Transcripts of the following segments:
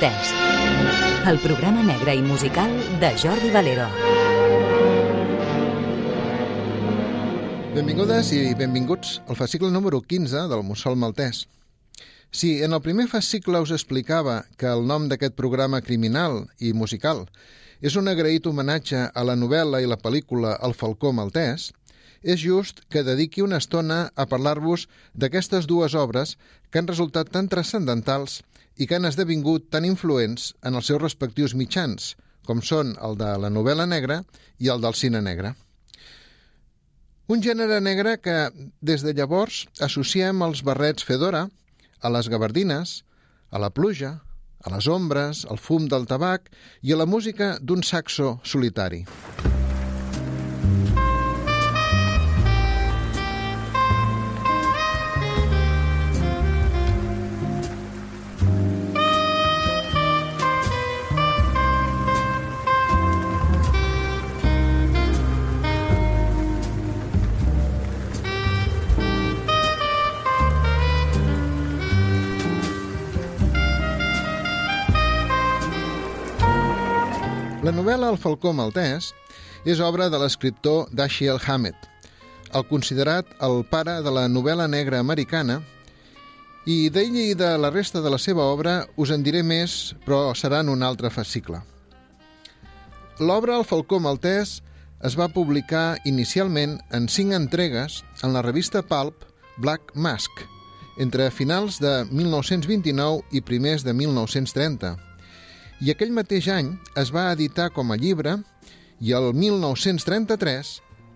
Maltès. El programa negre i musical de Jordi Valero. Benvingudes i benvinguts al fascicle número 15 del Mussol Maltès. Si en el primer fascicle us explicava que el nom d'aquest programa criminal i musical és un agraït homenatge a la novel·la i la pel·lícula El Falcó Maltès, és just que dediqui una estona a parlar-vos d'aquestes dues obres que han resultat tan transcendentals i que han esdevingut tan influents en els seus respectius mitjans, com són el de la novel·la negra i el del cine negre. Un gènere negre que, des de llavors, associem als barrets Fedora, a les gabardines, a la pluja, a les ombres, al fum del tabac i a la música d'un saxo solitari. La novel·la El falcó maltès és obra de l'escriptor Dashiell Hammett, el considerat el pare de la novel·la negra americana, i d'ell i de la resta de la seva obra us en diré més, però serà en un altre fascicle. L'obra El falcó maltès es va publicar inicialment en cinc entregues en la revista Pulp Black Mask, entre finals de 1929 i primers de 1930, i aquell mateix any es va editar com a llibre i el 1933,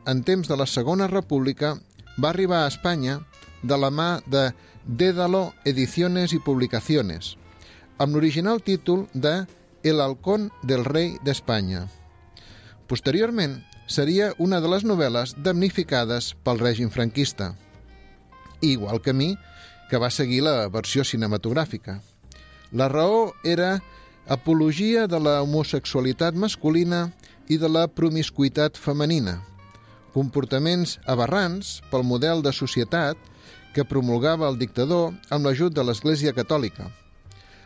en temps de la Segona República, va arribar a Espanya de la mà de Dédalo Ediciones i Publicaciones, amb l'original títol de El halcón del rei d'Espanya. Posteriorment, seria una de les novel·les damnificades pel règim franquista, igual que mi, que va seguir la versió cinematogràfica. La raó era apologia de la homosexualitat masculina i de la promiscuitat femenina, comportaments aberrants pel model de societat que promulgava el dictador amb l'ajut de l'Església Catòlica.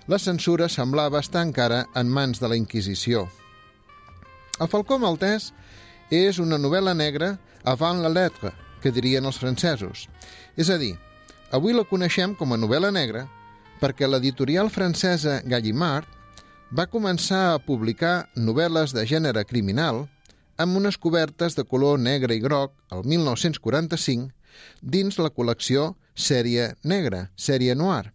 La censura semblava estar encara en mans de la Inquisició. El Falcó Maltès és una novel·la negra avant la lettre, que dirien els francesos. És a dir, avui la coneixem com a novel·la negra perquè l'editorial francesa Gallimard va començar a publicar novel·les de gènere criminal amb unes cobertes de color negre i groc el 1945 dins la col·lecció Sèrie Negra, Sèrie Noir.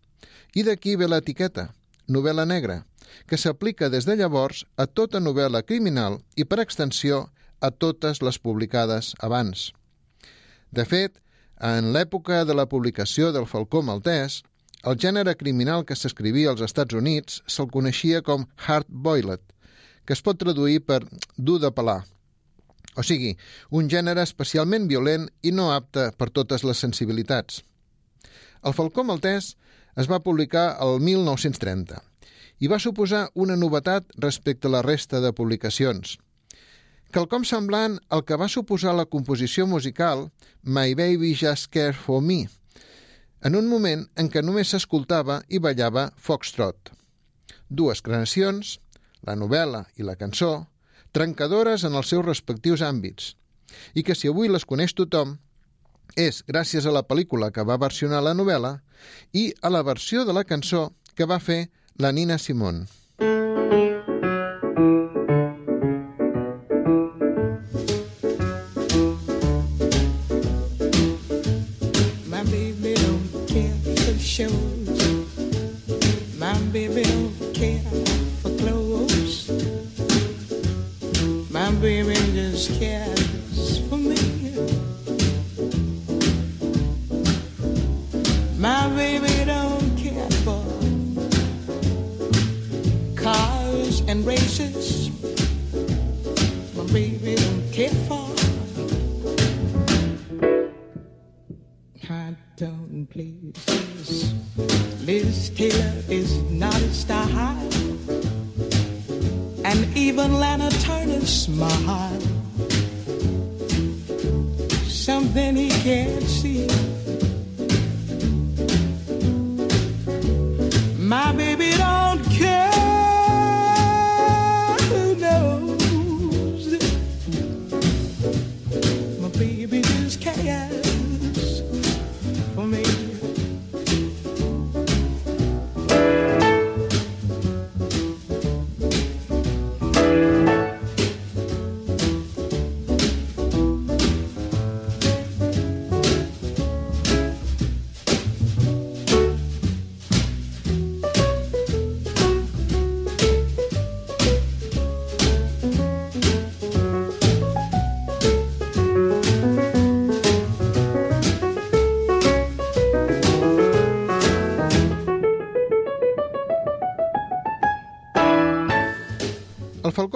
I d'aquí ve l'etiqueta, novel·la negra, que s'aplica des de llavors a tota novel·la criminal i, per extensió, a totes les publicades abans. De fet, en l'època de la publicació del Falcó Maltès, el gènere criminal que s'escrivia als Estats Units se'l coneixia com hard-boiled, que es pot traduir per dur de pelar. O sigui, un gènere especialment violent i no apte per totes les sensibilitats. El Falcó Maltès es va publicar el 1930 i va suposar una novetat respecte a la resta de publicacions. Quelcom semblant al que va suposar la composició musical My Baby Just Care For Me, en un moment en què només s'escoltava i ballava foxtrot. Dues creacions, la novel·la i la cançó, trencadores en els seus respectius àmbits, i que si avui les coneix tothom, és gràcies a la pel·lícula que va versionar la novel·la i a la versió de la cançó que va fer la Nina Simone. My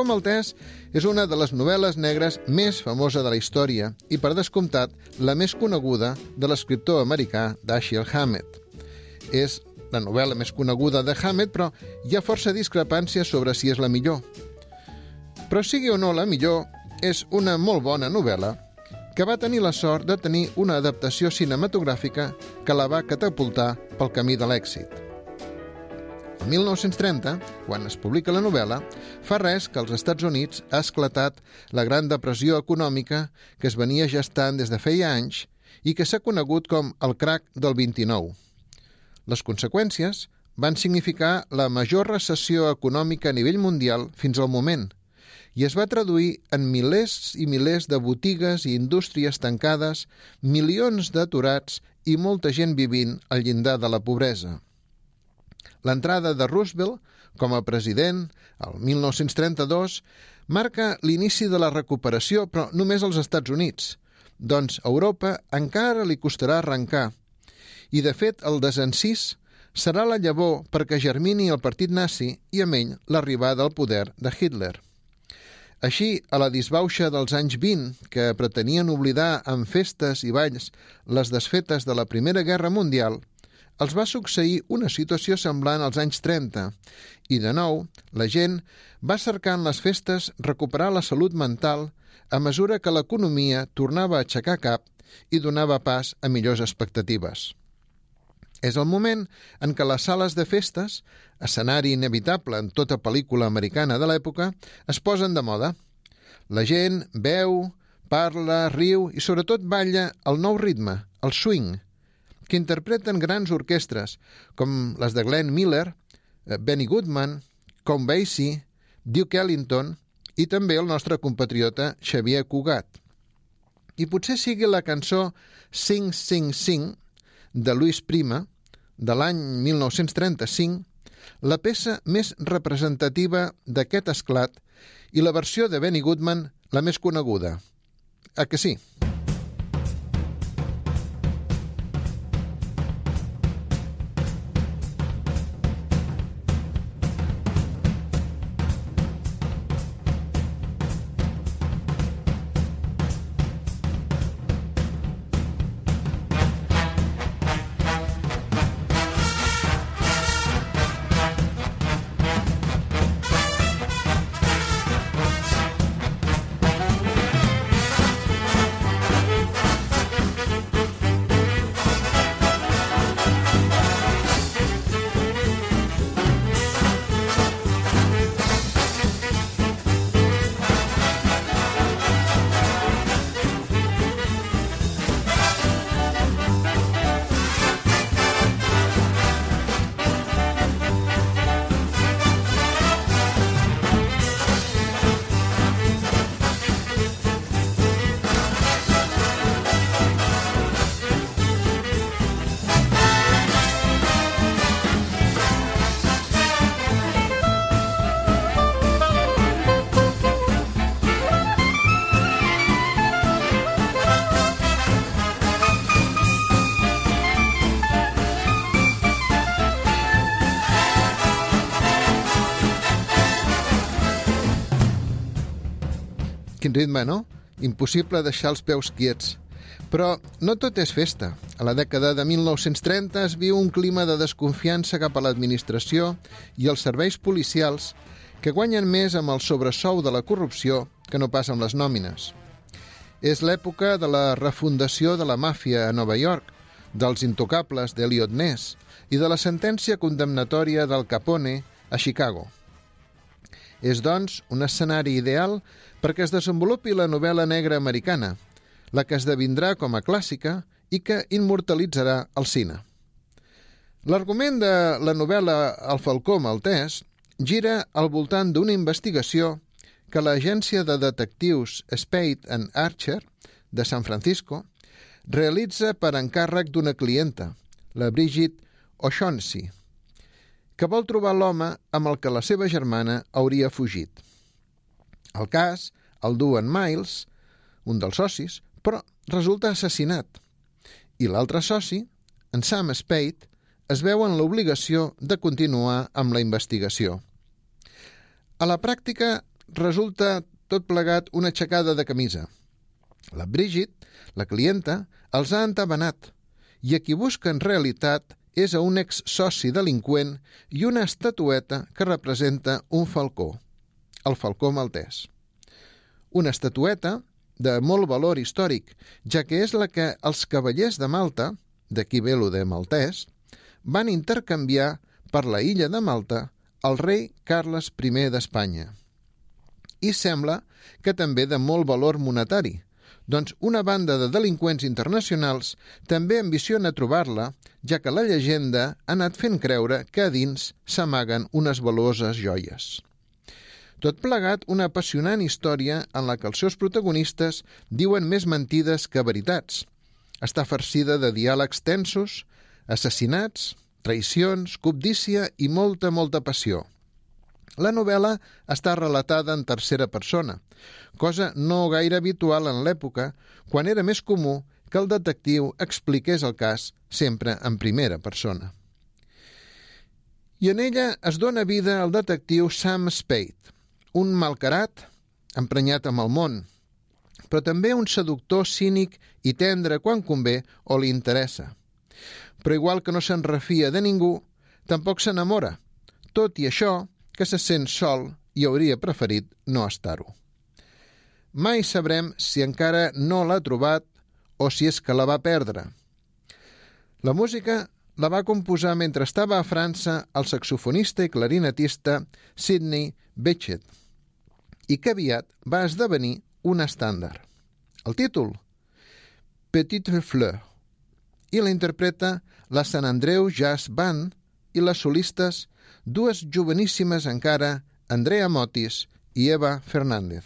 maltès és una de les novel·les negres més famosa de la història i, per descomptat, la més coneguda de l'escriptor americà Dashiell Hammett. És la novel·la més coneguda de Hammett, però hi ha força discrepància sobre si és la millor. Però sigui o no la millor, és una molt bona novel·la que va tenir la sort de tenir una adaptació cinematogràfica que la va catapultar pel camí de l'èxit. El 1930, quan es publica la novel·la, fa res que als Estats Units ha esclatat la gran depressió econòmica que es venia gestant des de feia anys i que s'ha conegut com el crac del 29. Les conseqüències van significar la major recessió econòmica a nivell mundial fins al moment – i es va traduir en milers i milers de botigues i indústries tancades, milions d'aturats i molta gent vivint al llindar de la pobresa. L'entrada de Roosevelt com a president, el 1932, marca l'inici de la recuperació, però només als Estats Units, doncs a Europa encara li costarà arrencar. I, de fet, el desencís serà la llavor perquè germini el partit nazi i amb ell l'arribada al poder de Hitler. Així, a la disbauxa dels anys 20, que pretenien oblidar amb festes i balls les desfetes de la Primera Guerra Mundial, els va succeir una situació semblant als anys 30 i, de nou, la gent va cercar en les festes recuperar la salut mental a mesura que l'economia tornava a aixecar cap i donava pas a millors expectatives. És el moment en què les sales de festes, escenari inevitable en tota pel·lícula americana de l'època, es posen de moda. La gent veu, parla, riu i sobretot balla el nou ritme, el swing, que interpreten grans orquestres com les de Glenn Miller, eh, Benny Goodman, Count Basie, Duke Ellington i també el nostre compatriota Xavier Cugat. I potser sigui la cançó Sing, Sing, Sing de Luis Prima, de l'any 1935, la peça més representativa d'aquest esclat i la versió de Benny Goodman la més coneguda. A que sí? Quin ritme, no? Impossible deixar els peus quiets. Però no tot és festa. A la dècada de 1930 es viu un clima de desconfiança cap a l'administració i els serveis policials que guanyen més amb el sobresou de la corrupció que no pas amb les nòmines. És l'època de la refundació de la màfia a Nova York, dels intocables d'Eliot Ness i de la sentència condemnatòria del Capone a Chicago. És, doncs, un escenari ideal perquè es desenvolupi la novel·la negra americana, la que esdevindrà com a clàssica i que immortalitzarà el cine. L'argument de la novel·la El falcó maltès gira al voltant d'una investigació que l'agència de detectius Spade and Archer de San Francisco realitza per encàrrec d'una clienta, la Bridget O'Shaughnessy, que vol trobar l'home amb el que la seva germana hauria fugit. El cas el duen Miles, un dels socis, però resulta assassinat. I l'altre soci, en Sam Spade, es veu en l'obligació de continuar amb la investigació. A la pràctica, resulta tot plegat una aixecada de camisa. La Bridget, la clienta, els ha entabanat i a qui busca en realitat és a un ex-soci delinqüent i una estatueta que representa un falcó, el falcó maltès. Una estatueta de molt valor històric, ja que és la que els cavallers de Malta, d'aquí ve lo de maltès, van intercanviar per la illa de Malta el rei Carles I d'Espanya. I sembla que també de molt valor monetari, doncs una banda de delinqüents internacionals també ambiciona trobar-la, ja que la llegenda ha anat fent creure que a dins s'amaguen unes valuoses joies. Tot plegat una apassionant història en la que els seus protagonistes diuen més mentides que veritats. Està farcida de diàlegs tensos, assassinats, traïcions, cobdícia i molta, molta passió. La novel·la està relatada en tercera persona, cosa no gaire habitual en l'època, quan era més comú que el detectiu expliqués el cas sempre en primera persona. I en ella es dona vida al detectiu Sam Spade, un malcarat emprenyat amb el món, però també un seductor cínic i tendre quan convé o li interessa. Però igual que no se'n refia de ningú, tampoc s'enamora. Tot i això, que se sent sol i hauria preferit no estar-ho. Mai sabrem si encara no l'ha trobat o si és que la va perdre. La música la va composar mentre estava a França el saxofonista i clarinetista Sidney Bechet i que aviat va esdevenir un estàndard. El títol? Petite Fleur i la interpreta la Sant Andreu Jazz Band i les solistes dues joveníssimes encara, Andrea Motis i Eva Fernández.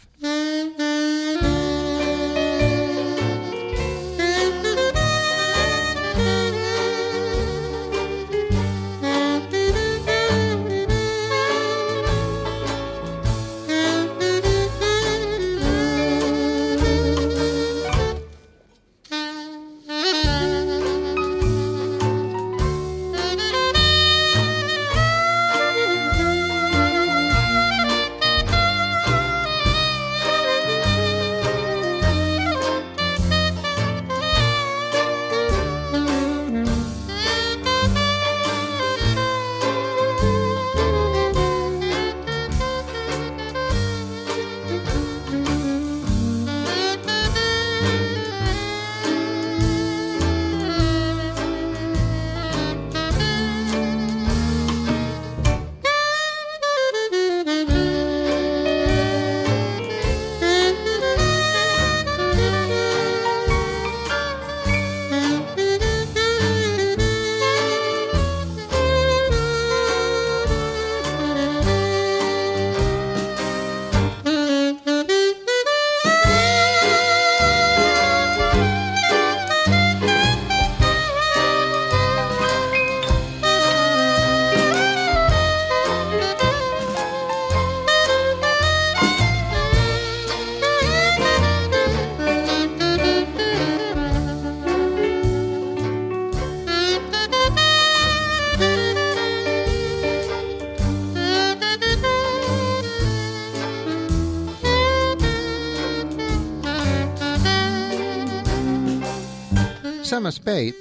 Sam Spade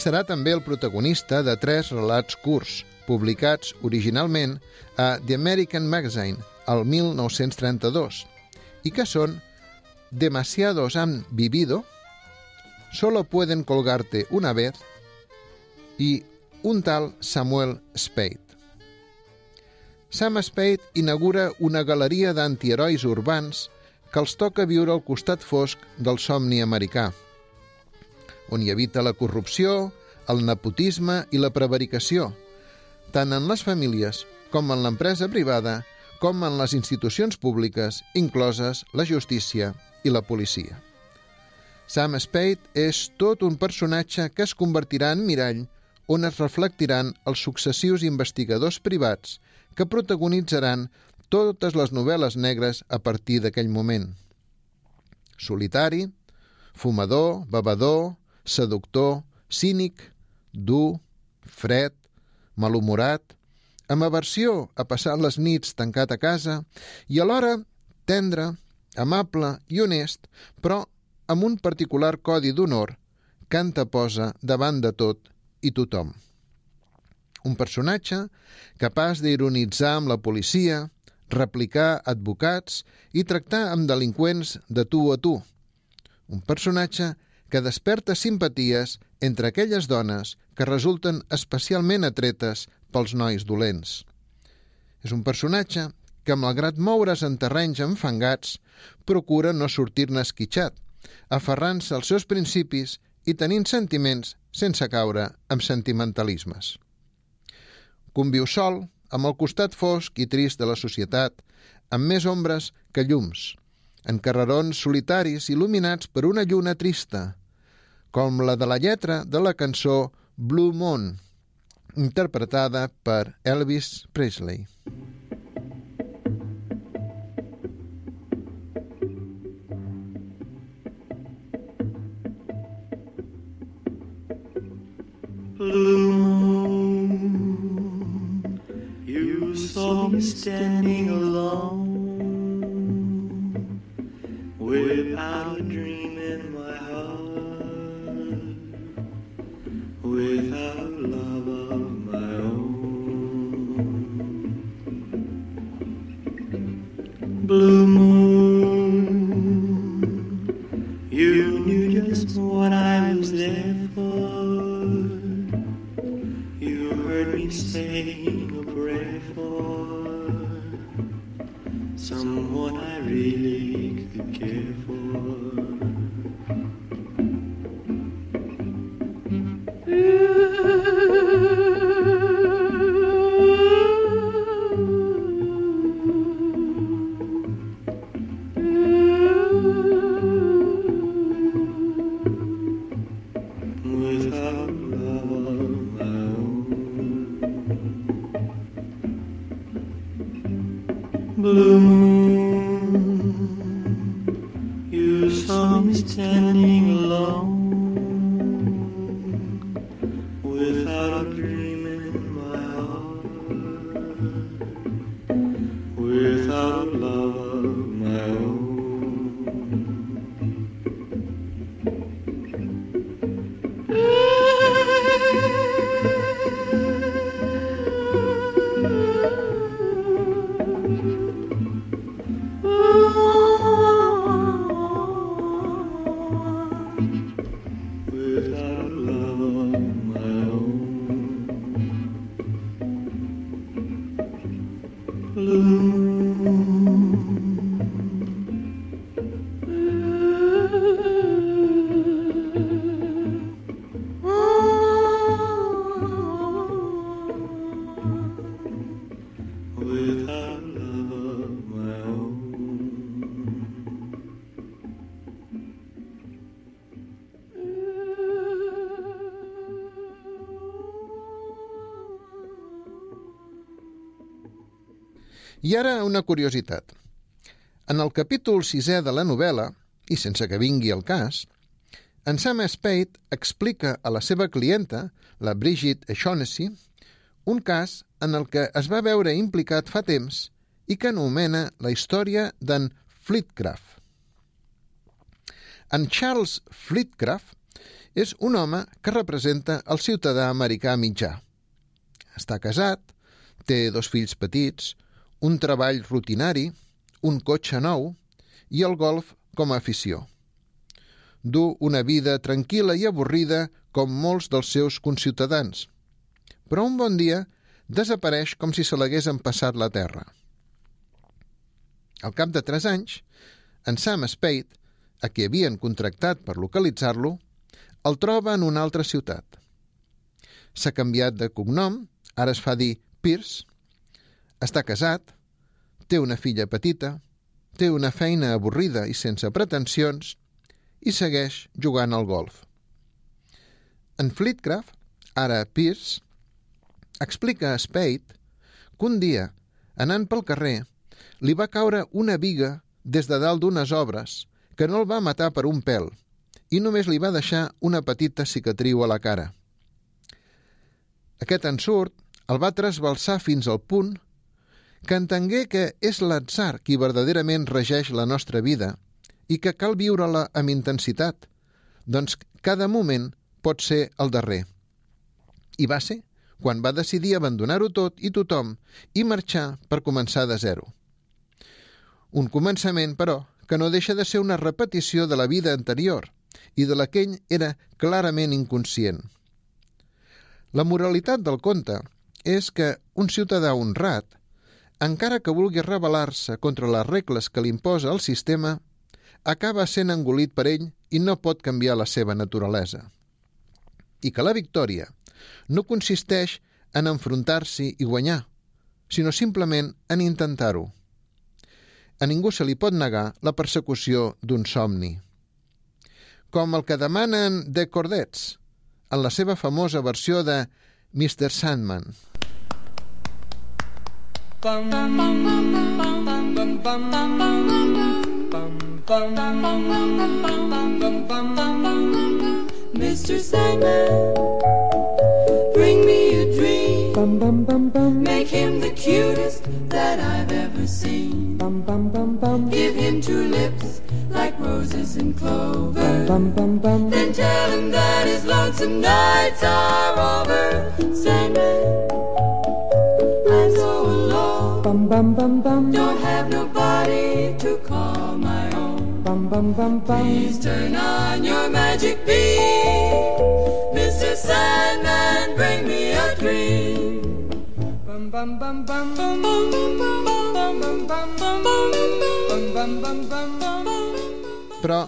serà també el protagonista de tres relats curts, publicats originalment a The American Magazine el 1932, i que són Demasiados han vivido, Solo pueden colgarte una vez i un tal Samuel Spade. Sam Spade inaugura una galeria d'antiherois urbans que els toca viure al costat fosc del somni americà – on hi habita la corrupció, el nepotisme i la prevaricació, tant en les famílies com en l'empresa privada, com en les institucions públiques, incloses la justícia i la policia. Sam Spade és tot un personatge que es convertirà en mirall on es reflectiran els successius investigadors privats que protagonitzaran totes les novel·les negres a partir d'aquell moment. Solitari, fumador, bevedor, seductor, cínic, dur, fred, malhumorat, amb aversió a passar les nits tancat a casa i alhora tendre, amable i honest, però amb un particular codi d'honor que posa davant de tot i tothom. Un personatge capaç d'ironitzar amb la policia, replicar advocats i tractar amb delinqüents de tu a tu. Un personatge que desperta simpaties entre aquelles dones que resulten especialment atretes pels nois dolents. És un personatge que, malgrat moure's en terrenys enfangats, procura no sortir-ne esquitxat, aferrant-se als seus principis i tenint sentiments sense caure en sentimentalismes. Conviu sol, amb el costat fosc i trist de la societat, amb més ombres que llums, en carrerons solitaris il·luminats per una lluna trista, com la de la lletra de la cançó Blue Moon, interpretada per Elvis Presley. Blue moon, you saw me standing alone without Blue moon, you knew just what I was there for. You heard me saying a prayer for someone I really I ara una curiositat. En el capítol sisè de la novel·la, i sense que vingui el cas, en Sam Spade explica a la seva clienta, la Bridget O'Shaughnessy, un cas en el que es va veure implicat fa temps i que anomena la història d'en Flitcraft. En Charles Flitcraft és un home que representa el ciutadà americà mitjà. Està casat, té dos fills petits, un treball rutinari, un cotxe nou i el golf com a afició. Du una vida tranquil·la i avorrida com molts dels seus conciutadans, però un bon dia desapareix com si se l'hagués empassat la terra. Al cap de tres anys, en Sam Spade, a qui havien contractat per localitzar-lo, el troba en una altra ciutat. S'ha canviat de cognom, ara es fa dir Pierce, està casat, té una filla petita, té una feina avorrida i sense pretensions i segueix jugant al golf. En Flitcraft, ara Pierce, explica a Spade que un dia, anant pel carrer, li va caure una viga des de dalt d'unes obres que no el va matar per un pèl i només li va deixar una petita cicatriu a la cara. Aquest ensurt el va trasbalsar fins al punt que entengué que és l'atzar qui verdaderament regeix la nostra vida i que cal viure-la amb intensitat, doncs cada moment pot ser el darrer. I va ser quan va decidir abandonar-ho tot i tothom i marxar per començar de zero. Un començament, però, que no deixa de ser una repetició de la vida anterior i de la que ell era clarament inconscient. La moralitat del conte és que un ciutadà honrat, encara que vulgui rebel·lar-se contra les regles que li imposa el sistema, acaba sent engolit per ell i no pot canviar la seva naturalesa. I que la victòria no consisteix en enfrontar-s'hi i guanyar, sinó simplement en intentar-ho. A ningú se li pot negar la persecució d'un somni. Com el que demanen The Cordets, en la seva famosa versió de Mr. Sandman. Mr. Sandman, bring me a dream. Make him the cutest that I've ever seen. Give him two lips like roses and clover. Then tell him that his lonesome nights are over. Sandman, Bum, bum, bum, bum. Don't have nobody to call my own bum bum bum bum. Please turn on your magic beam, Mr. Sandman, bring me a dream. Bum bum bum bum bum bum bum bum bum bum bum bum bum bum Però,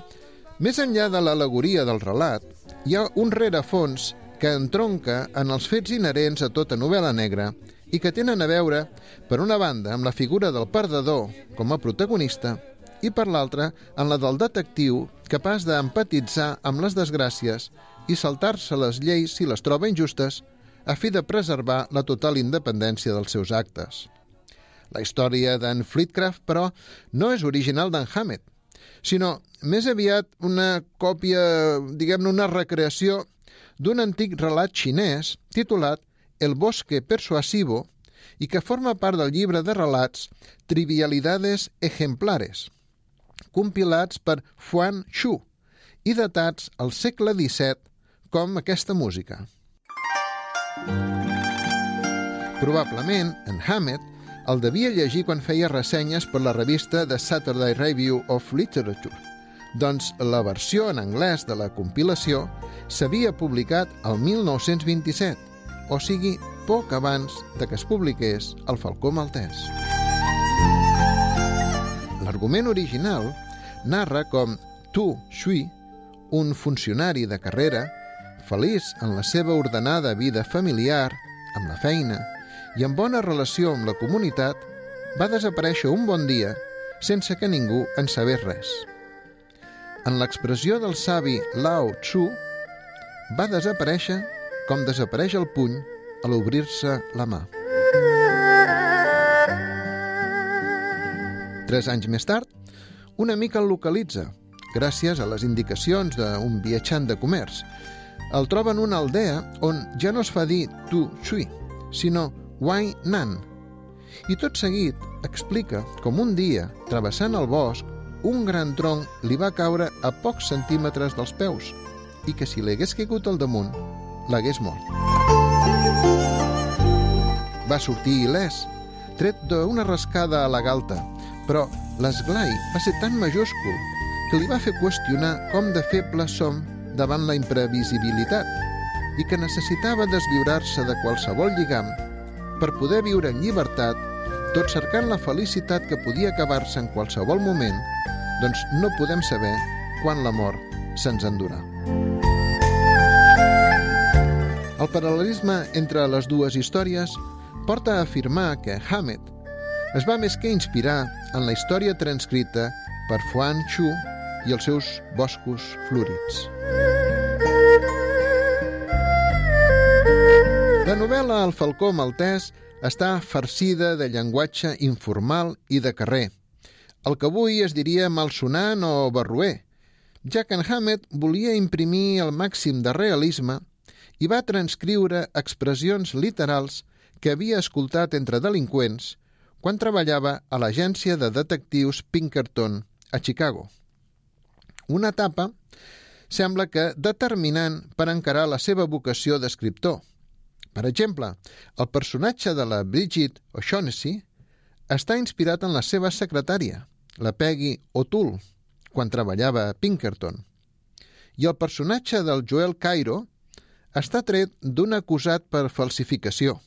més enllà de l'alegoria del relat, hi ha un rerefons que entronca en els fets inherents a tota novel·la negra i que tenen a veure, per una banda, amb la figura del perdedor com a protagonista i per l'altra en la del detectiu capaç d'empatitzar amb les desgràcies i saltar-se les lleis si les troba injustes a fi de preservar la total independència dels seus actes. La història d'en Fleetcraft, però, no és original d'en Hammett, sinó més aviat una còpia, diguem-ne, una recreació d'un antic relat xinès titulat El bosque persuasivo i que forma part del llibre de relats Trivialidades ejemplares, compilats per Fuan Xu i datats al segle XVII, com aquesta música. Probablement, en Hammett el devia llegir quan feia ressenyes per la revista The Saturday Review of Literature, doncs la versió en anglès de la compilació s'havia publicat el 1927, o sigui, poc abans de que es publiqués el Falcó Maltès. L'argument original narra com Tu Shui, un funcionari de carrera, feliç en la seva ordenada vida familiar, amb la feina i en bona relació amb la comunitat, va desaparèixer un bon dia sense que ningú en sabés res. En l'expressió del savi Lao Tzu, va desaparèixer com desapareix el puny a l'obrir-se la mà. Tres anys més tard, una mica el localitza, gràcies a les indicacions d'un viatjant de comerç. El troba en una aldea on ja no es fa dir Tu Shui, sinó Wai Nan. I tot seguit explica com un dia, travessant el bosc, un gran tronc li va caure a pocs centímetres dels peus i que si li hagués caigut al damunt, l'hagués mort. Va sortir il·lès, tret d'una rascada a la galta, però l'esglai va ser tan majúscul que li va fer qüestionar com de febles som davant la imprevisibilitat i que necessitava deslliurar-se de qualsevol lligam per poder viure en llibertat, tot cercant la felicitat que podia acabar-se en qualsevol moment, doncs no podem saber quan la mort se'ns endurà. El paral·lelisme entre les dues històries porta a afirmar que Hammett es va més que inspirar en la història transcrita per Fuan Chu i els seus boscos florits. La novel·la El falcó maltès està farcida de llenguatge informal i de carrer, el que avui es diria malsonant o barruer, ja que en Hammett volia imprimir el màxim de realisme i va transcriure expressions literals que havia escoltat entre delinqüents quan treballava a l'agència de detectius Pinkerton a Chicago. Una etapa sembla que determinant per encarar la seva vocació d'escriptor. Per exemple, el personatge de la Bridget O'Shaughnessy està inspirat en la seva secretària, la Peggy O'Toole, quan treballava a Pinkerton. I el personatge del Joel Cairo està tret d'un acusat per falsificació.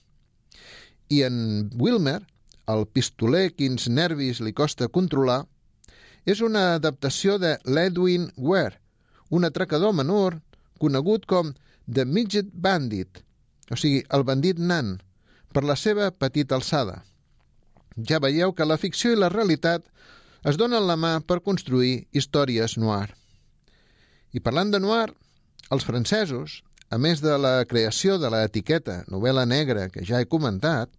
I en Wilmer, el pistoler quins nervis li costa controlar, és una adaptació de l'Edwin Ware, un atracador menor conegut com The Midget Bandit, o sigui, el bandit nan, per la seva petita alçada. Ja veieu que la ficció i la realitat es donen la mà per construir històries noir. I parlant de noir, els francesos, a més de la creació de l'etiqueta novel·la negra que ja he comentat,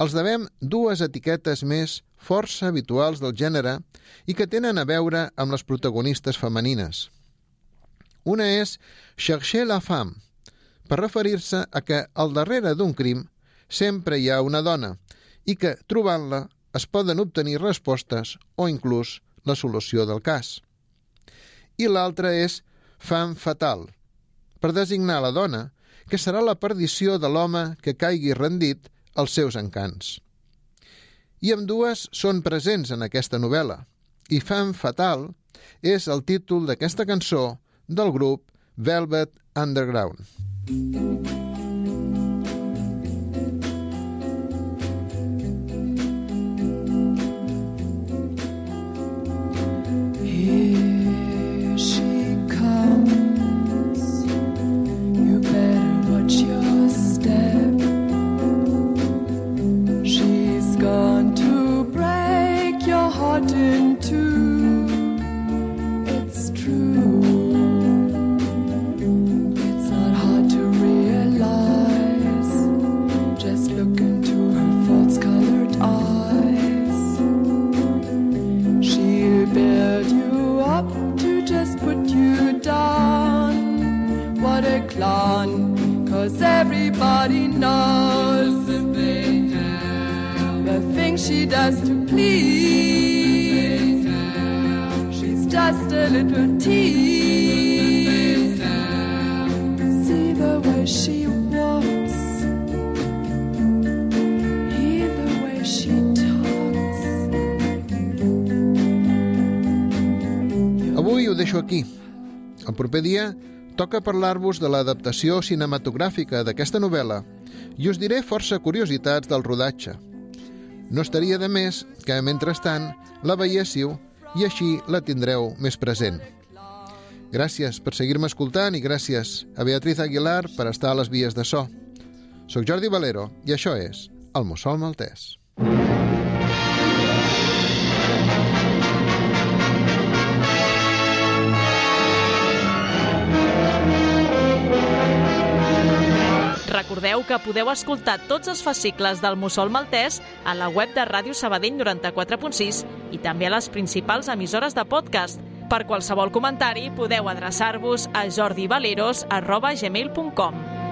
els devem dues etiquetes més força habituals del gènere i que tenen a veure amb les protagonistes femenines. Una és Chercher la femme, per referir-se a que al darrere d'un crim sempre hi ha una dona i que, trobant-la, es poden obtenir respostes o inclús la solució del cas. I l'altra és femme fatal, per designar la dona que serà la perdició de l'home que caigui rendit als seus encants. I amb dues són presents en aquesta novel·la, i Femme Fatal és el títol d'aquesta cançó del grup Velvet Underground. Deixo aquí. El proper dia toca parlar-vos de l'adaptació cinematogràfica d'aquesta novel·la i us diré força curiositats del rodatge. No estaria de més que, mentrestant, la veiéssiu i així la tindreu més present. Gràcies per seguir-me escoltant i gràcies a Beatriz Aguilar per estar a les vies de so. Soc Jordi Valero i això és El Mussol Maltès. Recordeu que podeu escoltar tots els fascicles del Mussol Maltès a la web de Ràdio Sabadell 94.6 i també a les principals emissores de podcast. Per qualsevol comentari podeu adreçar-vos a jordivaleros.gmail.com